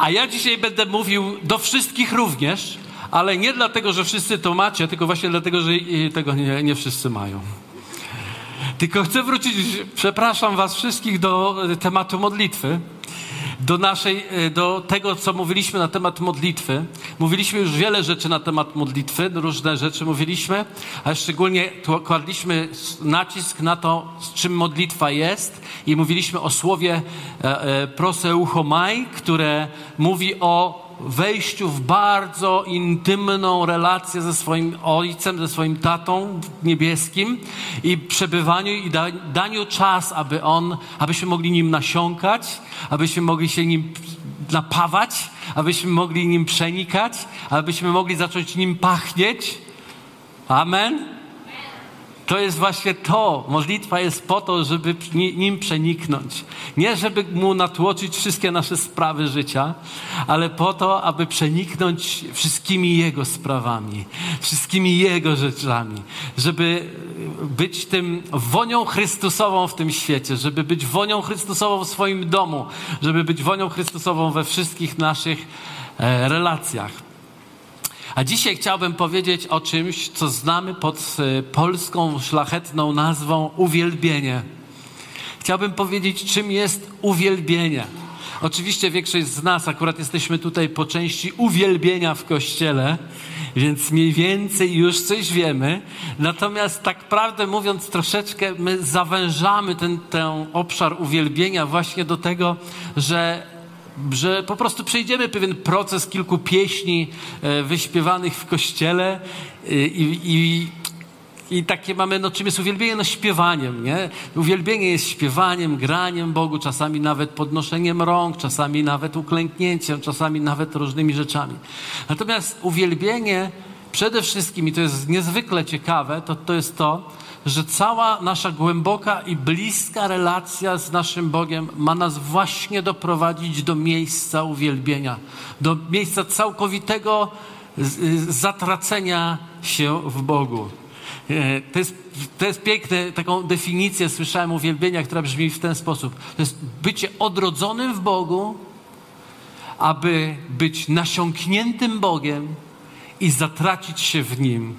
A ja dzisiaj będę mówił do wszystkich również, ale nie dlatego, że wszyscy to macie, tylko właśnie dlatego, że tego nie, nie wszyscy mają. Tylko chcę wrócić, przepraszam Was wszystkich, do tematu modlitwy do naszej, e, do tego, co mówiliśmy na temat modlitwy. Mówiliśmy już wiele rzeczy na temat modlitwy, różne rzeczy mówiliśmy, ale szczególnie kładliśmy nacisk na to, z czym modlitwa jest i mówiliśmy o słowie e, e, proseuchomai, które mówi o wejściu w bardzo intymną relację ze swoim ojcem, ze swoim tatą niebieskim i przebywaniu i da, daniu czas, aby on, abyśmy mogli nim nasiąkać, abyśmy mogli się nim napawać, abyśmy mogli nim przenikać, abyśmy mogli zacząć nim pachnieć. Amen. To jest właśnie to. Modlitwa jest po to, żeby nim przeniknąć. Nie, żeby mu natłoczyć wszystkie nasze sprawy życia, ale po to, aby przeniknąć wszystkimi Jego sprawami, wszystkimi Jego rzeczami, żeby być tym wonią Chrystusową w tym świecie, żeby być wonią Chrystusową w swoim domu, żeby być wonią Chrystusową we wszystkich naszych e, relacjach. A dzisiaj chciałbym powiedzieć o czymś, co znamy pod e, polską szlachetną nazwą uwielbienie. Chciałbym powiedzieć, czym jest uwielbienie. Oczywiście większość z nas akurat jesteśmy tutaj po części uwielbienia w kościele, więc mniej więcej już coś wiemy. Natomiast tak prawdę mówiąc, troszeczkę my zawężamy ten, ten obszar uwielbienia właśnie do tego, że że po prostu przejdziemy pewien proces kilku pieśni e, wyśpiewanych w kościele e, i, i, i takie mamy, no czym jest uwielbienie? No śpiewaniem, nie? Uwielbienie jest śpiewaniem, graniem Bogu, czasami nawet podnoszeniem rąk, czasami nawet uklęknięciem, czasami nawet różnymi rzeczami. Natomiast uwielbienie przede wszystkim, i to jest niezwykle ciekawe, to, to jest to, że cała nasza głęboka i bliska relacja z naszym Bogiem ma nas właśnie doprowadzić do miejsca uwielbienia, do miejsca całkowitego zatracenia się w Bogu. E, to jest, to jest piękne, taką definicję słyszałem uwielbienia, która brzmi w ten sposób. To jest bycie odrodzonym w Bogu, aby być nasiąkniętym Bogiem i zatracić się w Nim.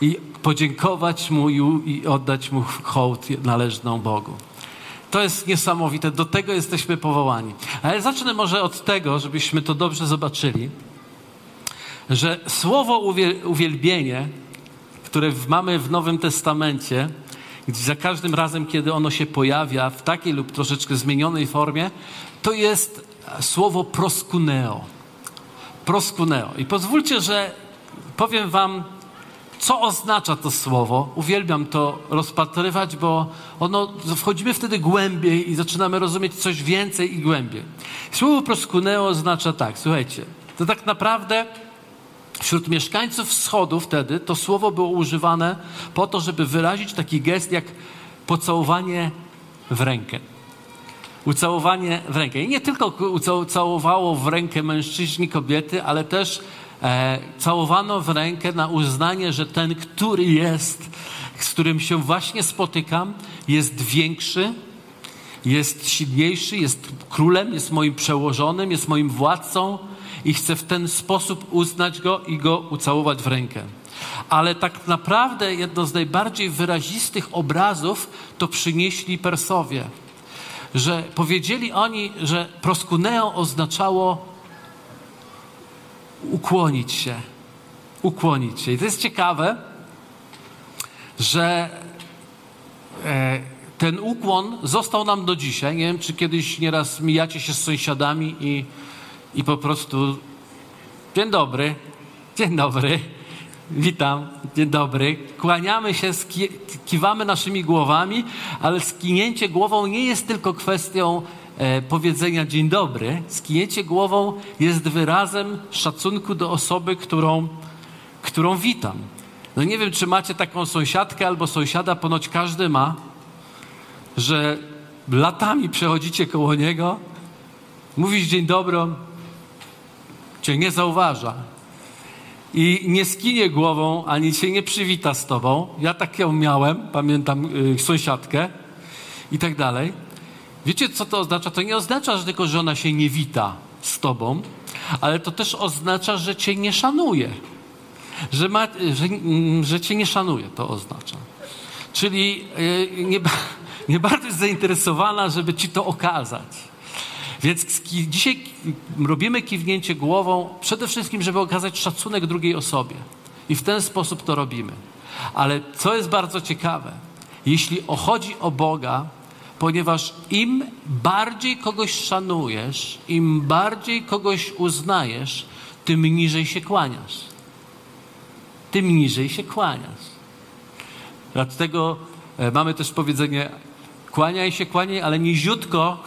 I podziękować Mu i oddać Mu hołd należną Bogu. To jest niesamowite, do tego jesteśmy powołani. Ale zacznę może od tego, żebyśmy to dobrze zobaczyli, że słowo uwielbienie, które mamy w Nowym Testamencie, gdzie za każdym razem, kiedy ono się pojawia w takiej lub troszeczkę zmienionej formie, to jest słowo proskuneo. Proskuneo. I pozwólcie, że powiem Wam co oznacza to słowo. Uwielbiam to rozpatrywać, bo ono, wchodzimy wtedy głębiej i zaczynamy rozumieć coś więcej i głębiej. Słowo proskuneo oznacza tak, słuchajcie, to tak naprawdę wśród mieszkańców wschodu wtedy to słowo było używane po to, żeby wyrazić taki gest jak pocałowanie w rękę. Ucałowanie w rękę. I nie tylko ucałowało w rękę mężczyźni, kobiety, ale też e, całowano w rękę na uznanie, że ten, który jest, z którym się właśnie spotykam, jest większy, jest silniejszy, jest królem, jest moim przełożonym, jest moim władcą i chcę w ten sposób uznać go i go ucałować w rękę. Ale tak naprawdę jedno z najbardziej wyrazistych obrazów to przynieśli Persowie. Że powiedzieli oni, że proskuneo oznaczało ukłonić się. Ukłonić się. I to jest ciekawe, że e, ten ukłon został nam do dzisiaj. Nie wiem, czy kiedyś nieraz mijacie się z sąsiadami i, i po prostu dzień dobry, dzień dobry, witam, dzień dobry. Kłaniamy się, kiwamy naszymi głowami, ale skinięcie głową nie jest tylko kwestią powiedzenia dzień dobry, skinięcie głową jest wyrazem szacunku do osoby, którą, którą witam. No nie wiem, czy macie taką sąsiadkę albo sąsiada, ponoć każdy ma, że latami przechodzicie koło niego, mówisz dzień dobry, cię nie zauważa. I nie skinie głową, ani się nie przywita z tobą. Ja tak ją miałem, pamiętam yy, sąsiadkę i tak dalej. Wiecie, co to oznacza? To nie oznacza że tylko, że ona się nie wita. z tobą, ale to też oznacza, że cię nie szanuje. Że, ma, że, że cię nie szanuje, to oznacza. Czyli e, nie, nie bardzo jest zainteresowana, żeby ci to okazać. Więc dzisiaj robimy kiwnięcie głową przede wszystkim, żeby okazać szacunek drugiej osobie. I w ten sposób to robimy. Ale co jest bardzo ciekawe, jeśli chodzi o Boga, ponieważ im bardziej kogoś szanujesz, im bardziej kogoś uznajesz, tym niżej się kłaniasz. Tym niżej się kłaniasz. Dlatego e, mamy też powiedzenie kłaniaj się, kłaniaj, ale niziutko,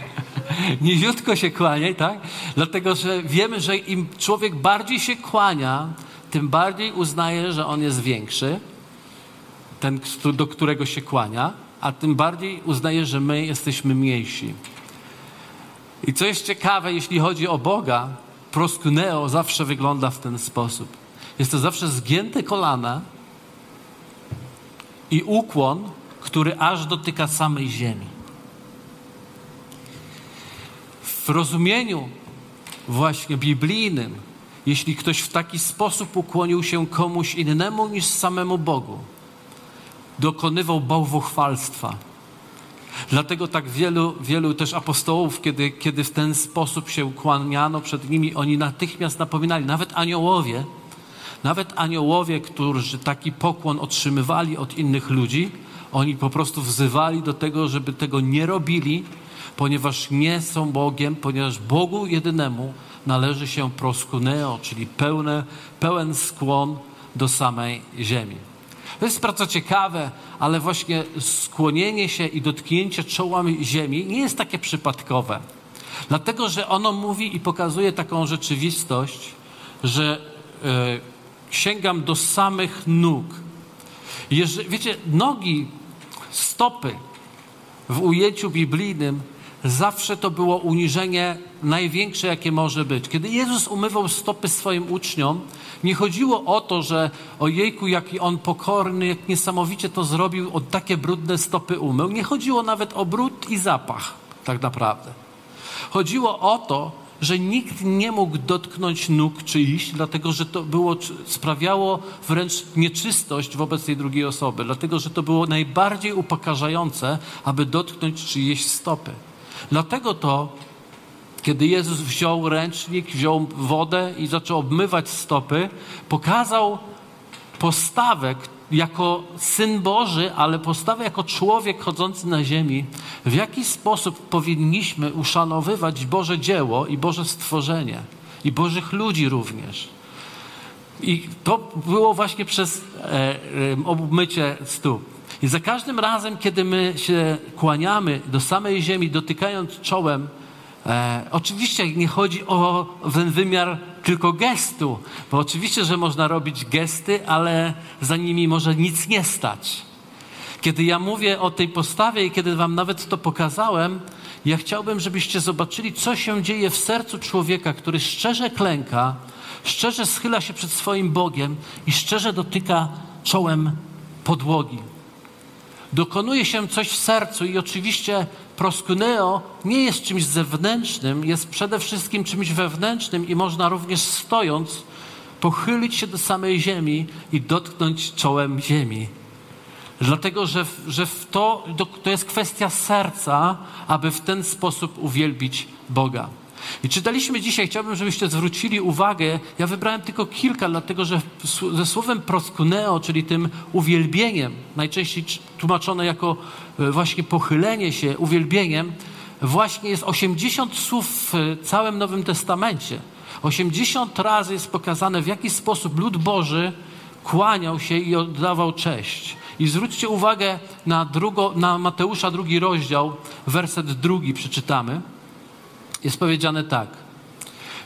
niziutko się kłaniaj, tak? Dlatego, że wiemy, że im człowiek bardziej się kłania, tym bardziej uznaje, że on jest większy, ten, do którego się kłania, a tym bardziej uznaje, że my jesteśmy mniejsi. I co jest ciekawe, jeśli chodzi o Boga, proskuneo zawsze wygląda w ten sposób. Jest to zawsze zgięte kolana i ukłon, który aż dotyka samej ziemi. W rozumieniu właśnie biblijnym, jeśli ktoś w taki sposób ukłonił się komuś innemu niż samemu Bogu, dokonywał bałwochwalstwa. Dlatego tak wielu, wielu też apostołów, kiedy, kiedy w ten sposób się kłaniano przed nimi, oni natychmiast napominali, nawet aniołowie, nawet aniołowie, którzy taki pokłon otrzymywali od innych ludzi, oni po prostu wzywali do tego, żeby tego nie robili, ponieważ nie są Bogiem, ponieważ Bogu jedynemu należy się proskuneo, czyli pełne, pełen skłon do samej ziemi. To jest bardzo ciekawe, ale właśnie skłonienie się i dotknięcie czołami ziemi nie jest takie przypadkowe. Dlatego, że ono mówi i pokazuje taką rzeczywistość, że e, sięgam do samych nóg. Jeżeli, wiecie, nogi, stopy w ujęciu biblijnym zawsze to było uniżenie największe, jakie może być. Kiedy Jezus umywał stopy swoim uczniom, nie chodziło o to, że ojejku, jaki on pokorny, jak niesamowicie to zrobił, od takie brudne stopy umył. Nie chodziło nawet o brud i zapach, tak naprawdę. Chodziło o to, że nikt nie mógł dotknąć nóg czyichś, dlatego że to było, sprawiało wręcz nieczystość wobec tej drugiej osoby, dlatego że to było najbardziej upokarzające, aby dotknąć czyjeś stopy. Dlatego to, kiedy Jezus wziął ręcznik, wziął wodę i zaczął obmywać stopy, pokazał postawę jako syn Boży, ale postawę jako człowiek chodzący na ziemi, w jaki sposób powinniśmy uszanowywać Boże dzieło i Boże stworzenie i Bożych ludzi również. I to było właśnie przez e, e, obmycie stóp. I za każdym razem, kiedy my się kłaniamy do samej ziemi, dotykając czołem, e, oczywiście nie chodzi o ten wymiar tylko gestu, bo oczywiście, że można robić gesty, ale za nimi może nic nie stać. Kiedy ja mówię o tej postawie i kiedy wam nawet to pokazałem, ja chciałbym, żebyście zobaczyli, co się dzieje w sercu człowieka, który szczerze klęka, szczerze schyla się przed swoim Bogiem i szczerze dotyka czołem podłogi dokonuje się coś w sercu i oczywiście proskuneo nie jest czymś zewnętrznym, jest przede wszystkim czymś wewnętrznym i można również stojąc pochylić się do samej ziemi i dotknąć czołem ziemi. Dlatego, że, że to, to jest kwestia serca, aby w ten sposób uwielbić Boga. I czytaliśmy dzisiaj, chciałbym, żebyście zwrócili uwagę, ja wybrałem tylko kilka, dlatego że ze słowem proskuneo, czyli tym uwielbieniem, najczęściej tłumaczone jako e, właśnie pochylenie się, uwielbieniem, właśnie jest 80 słów w całym Nowym Testamencie. 80 razy jest pokazane, w jaki sposób lud Boży kłaniał się i oddawał cześć. I zwróćcie uwagę na, drugo, na Mateusza drugi rozdział, werset drugi przeczytamy jest powiedziane tak.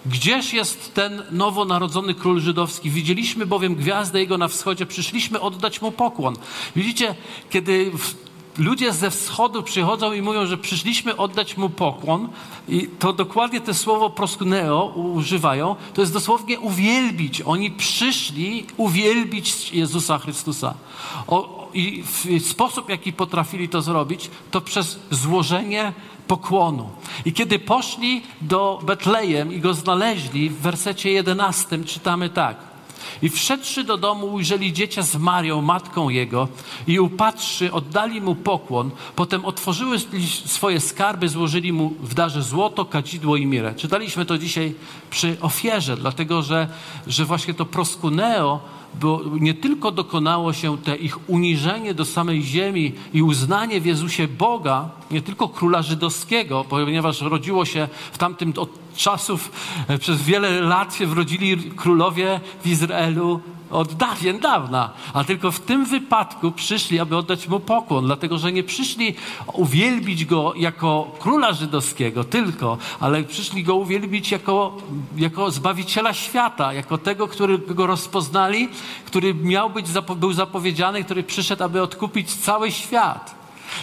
Gdzież jest ten nowonarodzony król żydowski? Widzieliśmy bowiem gwiazdę jego na wschodzie, przyszliśmy oddać mu pokłon. Widzicie, kiedy ludzie ze wschodu przychodzą i mówią, że przyszliśmy oddać mu pokłon, i to dokładnie te słowo proskuneo używają, to jest dosłownie uwielbić. Oni przyszli uwielbić Jezusa Chrystusa. O, I w sposób, jaki potrafili to zrobić, to przez złożenie pokłonu. I kiedy poszli do Betlejem i go znaleźli, w wersecie 11 czytamy tak. I wszedłszy do domu, ujrzeli dziecia z Marią, matką jego, i upatrzy, oddali mu pokłon. Potem otworzyły swoje skarby, złożyli mu w darze złoto, kadzidło i mirę. Czytaliśmy to dzisiaj przy ofierze, dlatego że, że właśnie to proskuneo bo nie tylko dokonało się te ich uniżenie do samej ziemi i uznanie w Jezusie Boga, nie tylko króla żydowskiego, ponieważ rodziło się w tamtym od czasów, e, przez wiele lat się wrodzili królowie w Izraelu od dawien dawna, a tylko w tym wypadku przyszli, aby oddać mu pokłon, dlatego że nie przyszli uwielbić go jako króla żydowskiego tylko, ale przyszli go uwielbić jako, jako zbawiciela świata, jako tego, którego rozpoznali, który miał być, był zapowiedziany, który przyszedł, aby odkupić cały świat.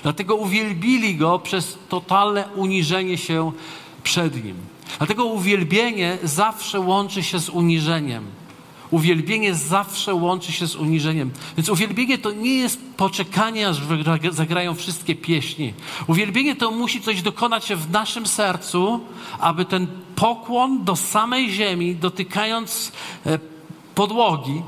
Dlatego uwielbili go przez totalne uniżenie się przed nim. Dlatego uwielbienie zawsze łączy się z uniżeniem. Uwielbienie zawsze łączy się z uniżeniem. Więc uwielbienie to nie jest poczekanie, aż zagrają wszystkie pieśni. Uwielbienie to musi coś dokonać się w naszym sercu, aby ten pokłon do samej ziemi, dotykając e, podłogi,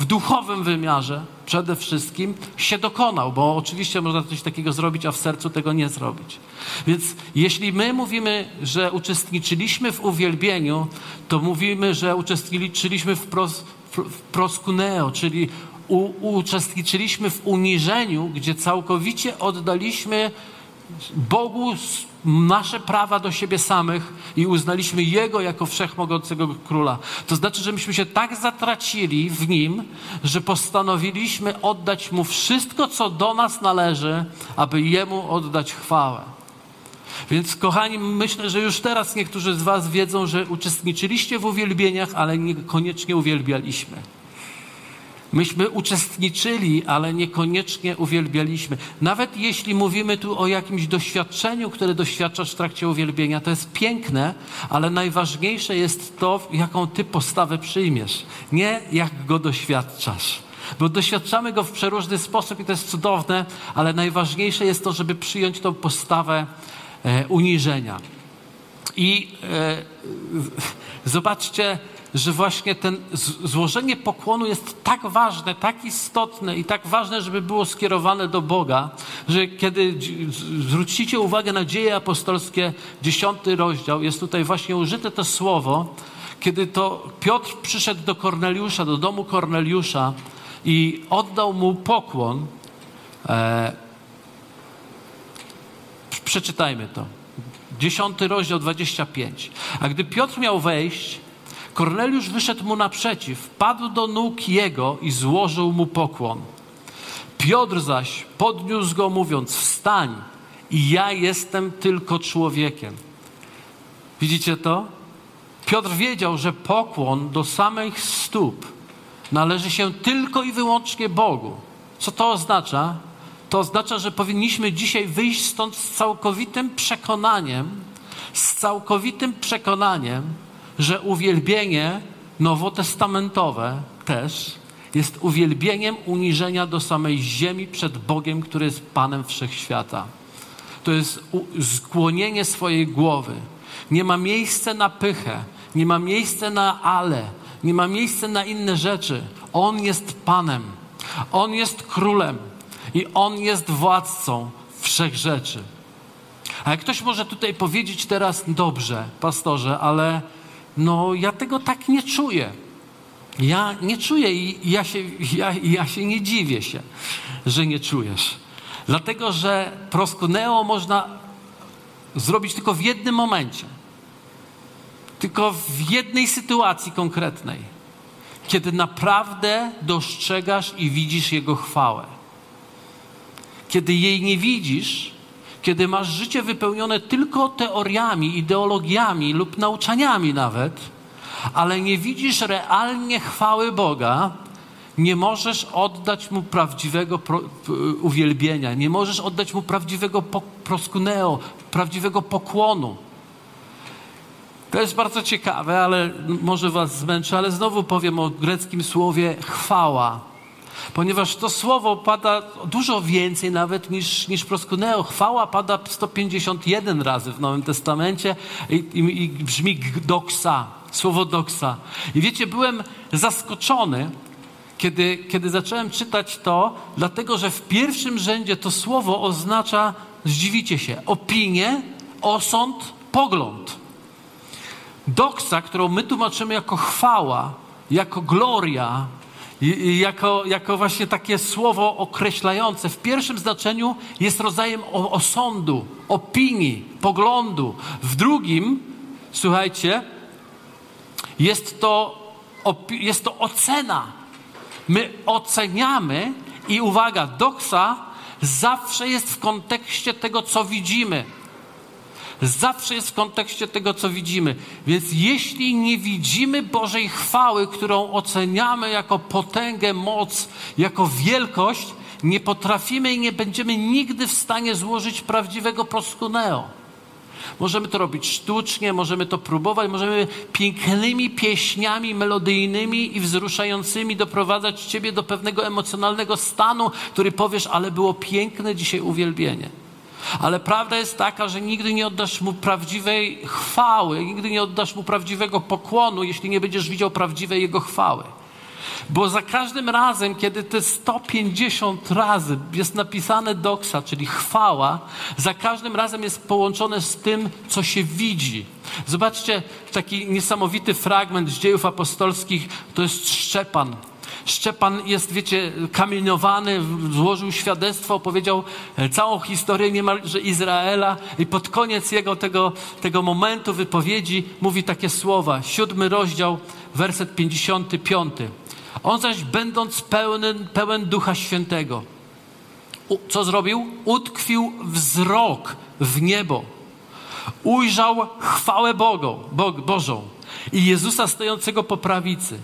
w duchowym wymiarze przede wszystkim się dokonał, bo oczywiście można coś takiego zrobić, a w sercu tego nie zrobić. Więc jeśli my mówimy, że uczestniczyliśmy w uwielbieniu, to mówimy, że uczestniczyliśmy w, pros, w proskuneo, czyli u, uczestniczyliśmy w uniżeniu, gdzie całkowicie oddaliśmy Bogu nasze prawa do siebie samych i uznaliśmy Jego jako wszechmogącego króla. To znaczy, że myśmy się tak zatracili w Nim, że postanowiliśmy oddać Mu wszystko, co do nas należy, aby Jemu oddać chwałę. Więc, kochani, myślę, że już teraz niektórzy z Was wiedzą, że uczestniczyliście w uwielbieniach, ale niekoniecznie uwielbialiśmy. Myśmy uczestniczyli, ale niekoniecznie uwielbialiśmy. Nawet jeśli mówimy tu o jakimś doświadczeniu, które doświadczasz w trakcie uwielbienia, to jest piękne, ale najważniejsze jest to, jaką ty postawę przyjmiesz, nie jak go doświadczasz. Bo doświadczamy go w przeróżny sposób i to jest cudowne, ale najważniejsze jest to, żeby przyjąć tą postawę e, uniżenia. I e, zobaczcie, że właśnie ten złożenie pokłonu jest tak ważne, tak istotne i tak ważne, żeby było skierowane do Boga, że kiedy zwrócicie uwagę na dzieje apostolskie, dziesiąty rozdział, jest tutaj właśnie użyte to słowo, kiedy to Piotr przyszedł do Korneliusza, do domu Korneliusza i oddał mu pokłon. E, przeczytajmy to. Dziesiąty rozdział 25. A gdy Piotr miał wejść, Korneliusz wyszedł mu naprzeciw, padł do nóg jego i złożył mu pokłon. Piotr zaś podniósł go, mówiąc: Wstań, i ja jestem tylko człowiekiem. Widzicie to? Piotr wiedział, że pokłon do samych stóp należy się tylko i wyłącznie Bogu. Co to oznacza? To oznacza, że powinniśmy dzisiaj wyjść stąd z całkowitym przekonaniem, z całkowitym przekonaniem, że uwielbienie nowotestamentowe też jest uwielbieniem uniżenia do samej ziemi przed Bogiem, który jest Panem Wszechświata. To jest skłonienie swojej głowy. Nie ma miejsca na pychę, nie ma miejsca na ale, nie ma miejsca na inne rzeczy. On jest Panem, On jest Królem i On jest władcą wszech rzeczy. A jak ktoś może tutaj powiedzieć teraz, dobrze, pastorze, ale no ja tego tak nie czuję. Ja nie czuję i ja się, ja, ja się nie dziwię się, że nie czujesz. Dlatego, że proskuneo można zrobić tylko w jednym momencie. Tylko w jednej sytuacji konkretnej. Kiedy naprawdę dostrzegasz i widzisz Jego chwałę. Kiedy jej nie widzisz, kiedy masz życie wypełnione tylko teoriami, ideologiami lub nauczaniami nawet, ale nie widzisz realnie chwały Boga, nie możesz oddać mu prawdziwego pro, uwielbienia, nie możesz oddać mu prawdziwego po, proskuneo, prawdziwego pokłonu. To jest bardzo ciekawe, ale może was zmęczy, ale znowu powiem o greckim słowie chwała. Ponieważ to słowo pada dużo więcej nawet niż, niż proskuneo. Chwała pada 151 razy w Nowym Testamencie i, i, i brzmi doksa, słowo doksa. I wiecie, byłem zaskoczony, kiedy, kiedy zacząłem czytać to, dlatego że w pierwszym rzędzie to słowo oznacza, zdziwicie się, opinię, osąd, pogląd. Doksa, którą my tłumaczymy jako chwała, jako gloria, jako, jako właśnie takie słowo określające, w pierwszym znaczeniu jest rodzajem osądu, opinii, poglądu. W drugim, słuchajcie, jest to, jest to ocena. My oceniamy i uwaga, doksa zawsze jest w kontekście tego, co widzimy. Zawsze jest w kontekście tego, co widzimy. Więc jeśli nie widzimy Bożej chwały, którą oceniamy jako potęgę, moc, jako wielkość, nie potrafimy i nie będziemy nigdy w stanie złożyć prawdziwego proskuneo. Możemy to robić sztucznie, możemy to próbować, możemy pięknymi pieśniami melodyjnymi i wzruszającymi doprowadzać Ciebie do pewnego emocjonalnego stanu, który powiesz, ale było piękne dzisiaj uwielbienie. Ale prawda jest taka, że nigdy nie oddasz mu prawdziwej chwały, nigdy nie oddasz mu prawdziwego pokłonu, jeśli nie będziesz widział prawdziwej jego chwały. Bo za każdym razem, kiedy te 150 razy jest napisane doksa, czyli chwała, za każdym razem jest połączone z tym, co się widzi. Zobaczcie taki niesamowity fragment z dziejów apostolskich, to jest Szczepan. Szczepan jest, wiecie, kamieniowany, złożył świadectwo, opowiedział e, całą historię niemalże Izraela i pod koniec jego tego, tego momentu wypowiedzi mówi takie słowa. Siódmy rozdział, werset 55. On zaś będąc pełen, pełen Ducha Świętego, co zrobił? Utkwił wzrok w niebo. Ujrzał chwałę Bogu, Bog, Bożą i Jezusa stojącego po prawicy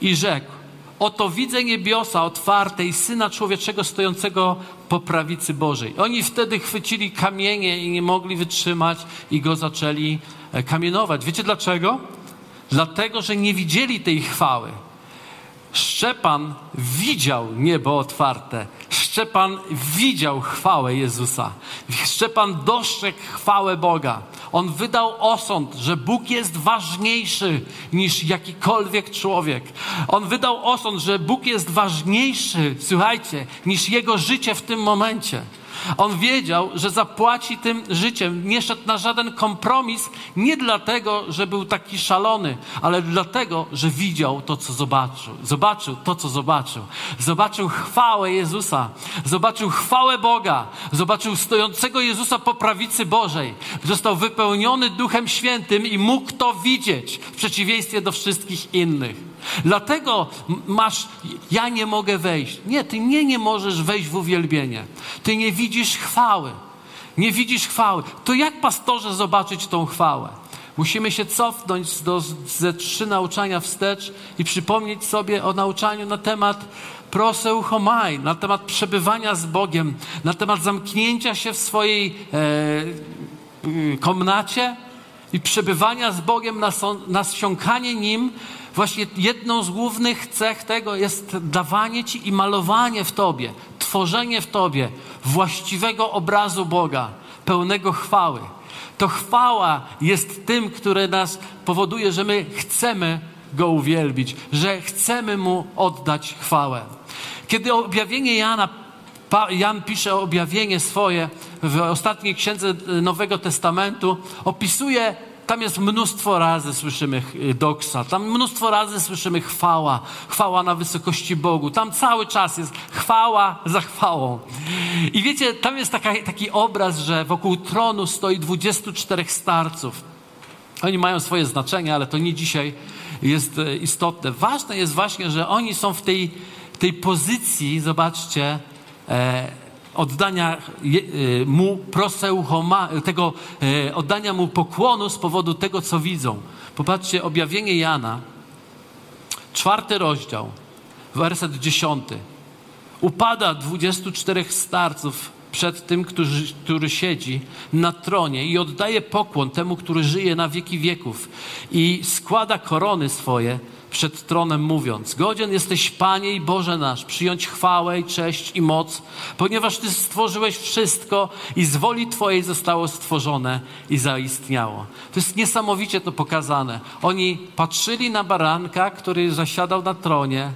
i rzekł, Oto widzę niebiosa otwarte i Syna Człowieczego stojącego po prawicy Bożej. Oni wtedy chwycili kamienie i nie mogli wytrzymać i go zaczęli e, kamienować. Wiecie dlaczego? Dlatego, że nie widzieli tej chwały. Szczepan widział niebo otwarte. Szczepan widział chwałę Jezusa. Szczepan dostrzegł chwałę Boga. On wydał osąd, że Bóg jest ważniejszy niż jakikolwiek człowiek. On wydał osąd, że Bóg jest ważniejszy, słuchajcie, niż jego życie w tym momencie. On wiedział, że zapłaci tym życiem. Nie szedł na żaden kompromis, nie dlatego, że był taki szalony, ale dlatego, że widział to, co zobaczył. Zobaczył to, co zobaczył. Zobaczył chwałę Jezusa, zobaczył chwałę Boga, zobaczył stojącego Jezusa po prawicy Bożej. Został wypełniony Duchem Świętym i mógł to widzieć w przeciwieństwie do wszystkich innych. Dlatego masz, ja nie mogę wejść. Nie, ty nie, nie możesz wejść w uwielbienie. Ty nie widzisz chwały. Nie widzisz chwały. To jak pastorze zobaczyć tą chwałę? Musimy się cofnąć do, ze trzy nauczania wstecz i przypomnieć sobie o nauczaniu na temat proseuchomai, na temat przebywania z Bogiem, na temat zamknięcia się w swojej e, komnacie i przebywania z Bogiem, nasiąkanie Nim Właśnie jedną z głównych cech tego jest dawanie Ci i malowanie w Tobie, tworzenie w Tobie właściwego obrazu Boga, pełnego chwały. To chwała jest tym, które nas powoduje, że my chcemy Go uwielbić, że chcemy Mu oddać chwałę. Kiedy objawienie Jana, Jan pisze objawienie swoje w ostatniej księdze Nowego Testamentu, opisuje tam jest mnóstwo razy słyszymy y, doksa, tam mnóstwo razy słyszymy chwała, chwała na wysokości Bogu. Tam cały czas jest chwała za chwałą. I wiecie, tam jest taka, taki obraz, że wokół tronu stoi 24 starców. Oni mają swoje znaczenie, ale to nie dzisiaj jest e, istotne. Ważne jest właśnie, że oni są w tej, tej pozycji, zobaczcie, e, oddania y, mu proseuchoma, tego y, oddania mu pokłonu z powodu tego, co widzą. Popatrzcie, objawienie Jana, czwarty rozdział, werset dziesiąty. Upada 24 starców przed tym, który, który siedzi na tronie i oddaje pokłon temu, który żyje na wieki wieków i składa korony swoje przed tronem, mówiąc: Godzien jesteś, Panie i Boże nasz, przyjąć chwałę i cześć i moc, ponieważ Ty stworzyłeś wszystko i z woli Twojej zostało stworzone i zaistniało. To jest niesamowicie to pokazane. Oni patrzyli na baranka, który zasiadał na tronie,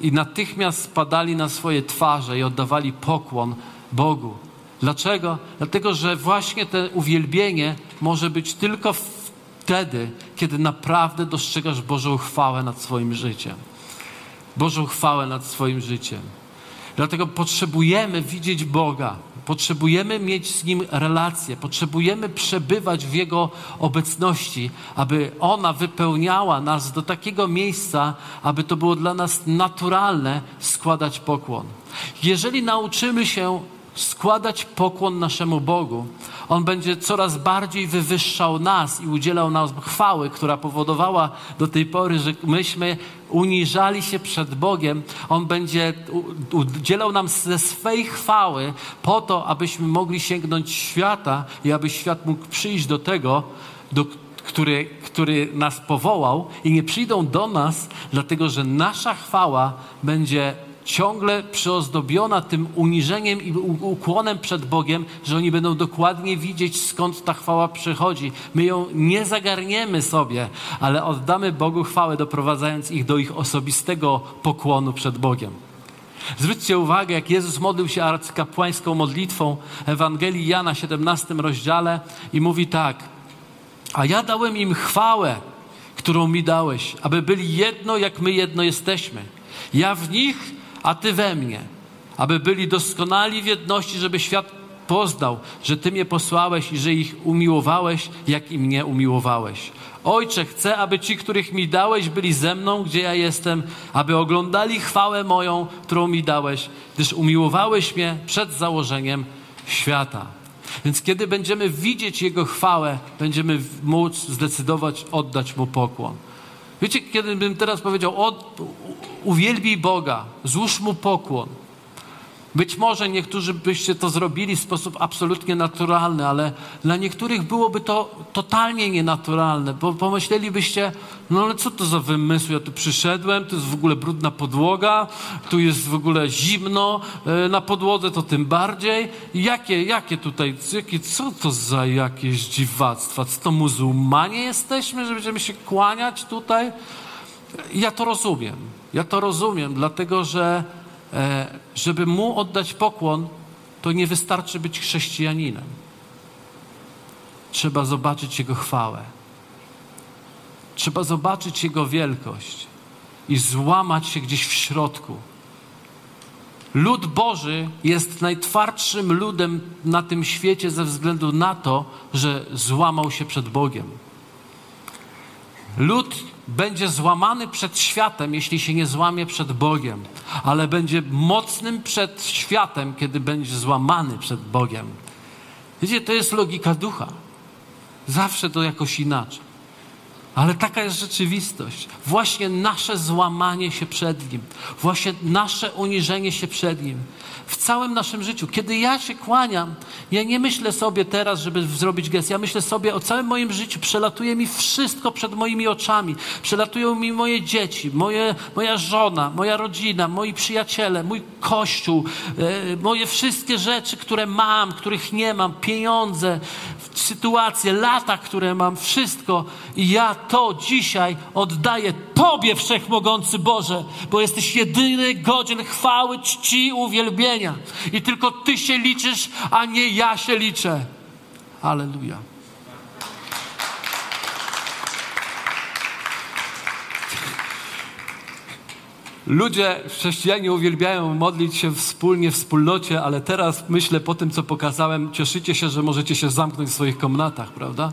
i natychmiast spadali na swoje twarze i oddawali pokłon Bogu. Dlaczego? Dlatego, że właśnie to uwielbienie może być tylko wtedy, kiedy naprawdę dostrzegasz Bożą chwałę nad swoim życiem. Bożą chwałę nad swoim życiem. Dlatego potrzebujemy widzieć Boga, potrzebujemy mieć z Nim relację, potrzebujemy przebywać w Jego obecności, aby ona wypełniała nas do takiego miejsca, aby to było dla nas naturalne składać pokłon. Jeżeli nauczymy się składać pokłon naszemu Bogu, On będzie coraz bardziej wywyższał nas i udzielał nam chwały, która powodowała do tej pory, że myśmy uniżali się przed Bogiem. On będzie udzielał nam ze swej chwały po to, abyśmy mogli sięgnąć świata i aby świat mógł przyjść do tego, do, który, który nas powołał i nie przyjdą do nas, dlatego że nasza chwała będzie ciągle przyozdobiona tym uniżeniem i ukłonem przed Bogiem, że oni będą dokładnie widzieć, skąd ta chwała przychodzi. My ją nie zagarniemy sobie, ale oddamy Bogu chwałę, doprowadzając ich do ich osobistego pokłonu przed Bogiem. Zwróćcie uwagę, jak Jezus modlił się arcykapłańską modlitwą Ewangelii Jana, 17 rozdziale i mówi tak: A ja dałem im chwałę, którą mi dałeś, aby byli jedno, jak my jedno jesteśmy. Ja w nich, a Ty we mnie, aby byli doskonali w jedności, żeby świat poznał, że Ty mnie posłałeś i że ich umiłowałeś, jak i mnie umiłowałeś. Ojcze, chcę, aby ci, których mi dałeś, byli ze mną, gdzie ja jestem, aby oglądali chwałę moją, którą mi dałeś, gdyż umiłowałeś mnie przed założeniem świata. Więc kiedy będziemy widzieć Jego chwałę, będziemy móc zdecydować oddać Mu pokłon. Wiecie, kiedy bym teraz powiedział, od, uwielbij Boga, złóż Mu pokłon. Być może niektórzy byście to zrobili w sposób absolutnie naturalny, ale dla niektórych byłoby to totalnie nienaturalne, bo pomyślelibyście, no ale co to za wymysł, ja tu przyszedłem, tu jest w ogóle brudna podłoga, tu jest w ogóle zimno e, na podłodze, to tym bardziej. Jakie, jakie tutaj, jakie, co to za jakieś dziwactwa? Co to muzułmanie jesteśmy, że będziemy się kłaniać tutaj? Ja to rozumiem. Ja to rozumiem, dlatego że żeby mu oddać pokłon, to nie wystarczy być chrześcijaninem. Trzeba zobaczyć Jego chwałę. Trzeba zobaczyć Jego wielkość i złamać się gdzieś w środku. Lud Boży jest najtwardszym ludem na tym świecie ze względu na to, że złamał się przed Bogiem. Lud będzie złamany przed światem, jeśli się nie złamie przed Bogiem, ale będzie mocnym przed światem, kiedy będzie złamany przed Bogiem. Wiecie, to jest logika ducha. Zawsze to jakoś inaczej. Ale taka jest rzeczywistość. Właśnie nasze złamanie się przed Nim, właśnie nasze uniżenie się przed Nim, w całym naszym życiu. Kiedy ja się kłaniam, ja nie myślę sobie teraz, żeby zrobić gest. Ja myślę sobie o całym moim życiu. Przelatuje mi wszystko przed moimi oczami. Przelatują mi moje dzieci, moje, moja żona, moja rodzina, moi przyjaciele, mój kościół, e, moje wszystkie rzeczy, które mam, których nie mam, pieniądze, sytuacje, lata, które mam, wszystko. I ja to dzisiaj oddaję Tobie, Wszechmogący Boże, bo jesteś jedyny godzien chwały, czci, uwielbienia. I tylko Ty się liczysz, a nie ja się liczę. Aleluja. Ludzie, chrześcijanie uwielbiają modlić się wspólnie, w wspólnocie, ale teraz myślę po tym, co pokazałem, cieszycie się, że możecie się zamknąć w swoich komnatach, prawda?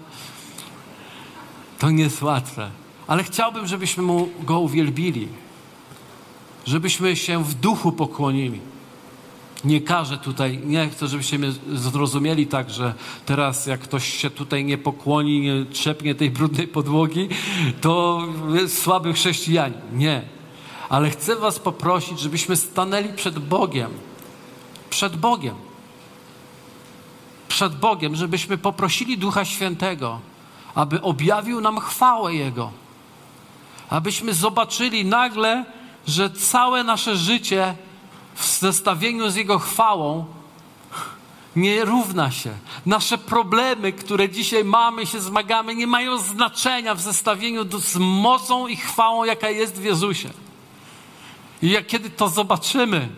To nie jest łatwe. Ale chciałbym, żebyśmy mu go uwielbili. Żebyśmy się w duchu pokłonili. Nie każę tutaj, nie chcę, żebyście mnie zrozumieli tak, że teraz jak ktoś się tutaj nie pokłoni, nie trzepnie tej brudnej podłogi, to jest słaby chrześcijanin. Nie ale chcę Was poprosić, żebyśmy stanęli przed Bogiem. Przed Bogiem. Przed Bogiem, żebyśmy poprosili Ducha Świętego, aby objawił nam chwałę Jego. Abyśmy zobaczyli nagle, że całe nasze życie w zestawieniu z Jego chwałą nie równa się. Nasze problemy, które dzisiaj mamy, się zmagamy, nie mają znaczenia w zestawieniu z mocą i chwałą, jaka jest w Jezusie. I jak kiedy to zobaczymy,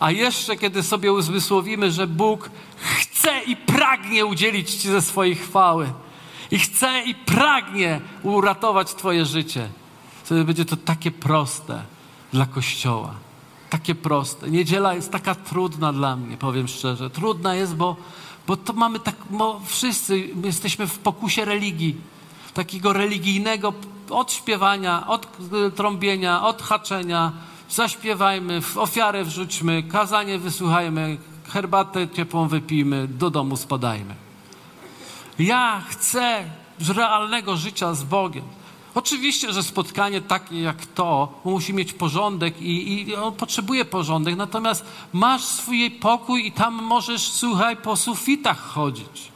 a jeszcze kiedy sobie uzmysłowimy, że Bóg chce i pragnie udzielić Ci ze swojej chwały, i chce i pragnie uratować Twoje życie, wtedy będzie to takie proste dla Kościoła. Takie proste. Niedziela jest taka trudna dla mnie, powiem szczerze. Trudna jest, bo, bo to mamy tak, bo wszyscy jesteśmy w pokusie religii. Takiego religijnego od śpiewania, od trąbienia, od haczenia. Zaśpiewajmy, ofiarę wrzućmy, kazanie wysłuchajmy, herbatę ciepłą wypijmy, do domu spadajmy. Ja chcę realnego życia z Bogiem. Oczywiście, że spotkanie takie jak to musi mieć porządek i, i on potrzebuje porządek, natomiast masz swój pokój i tam możesz, słuchaj, po sufitach chodzić,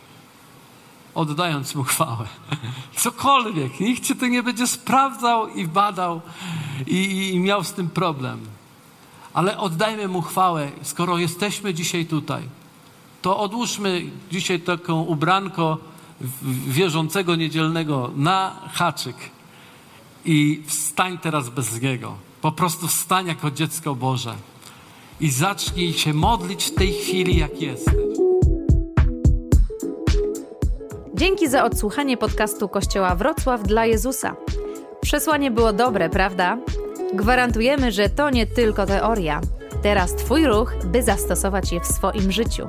oddając mu chwałę. Cokolwiek, nikt cię to nie będzie sprawdzał i badał i, i miał z tym problem. Ale oddajmy mu chwałę, skoro jesteśmy dzisiaj tutaj. To odłóżmy dzisiaj taką ubranko wierzącego niedzielnego na haczyk i wstań teraz bez Niego. Po prostu wstań jako dziecko Boże i zacznij się modlić w tej chwili, jak jesteś. Dzięki za odsłuchanie podcastu Kościoła Wrocław dla Jezusa. Przesłanie było dobre, prawda? Gwarantujemy, że to nie tylko teoria. Teraz Twój ruch, by zastosować je w swoim życiu.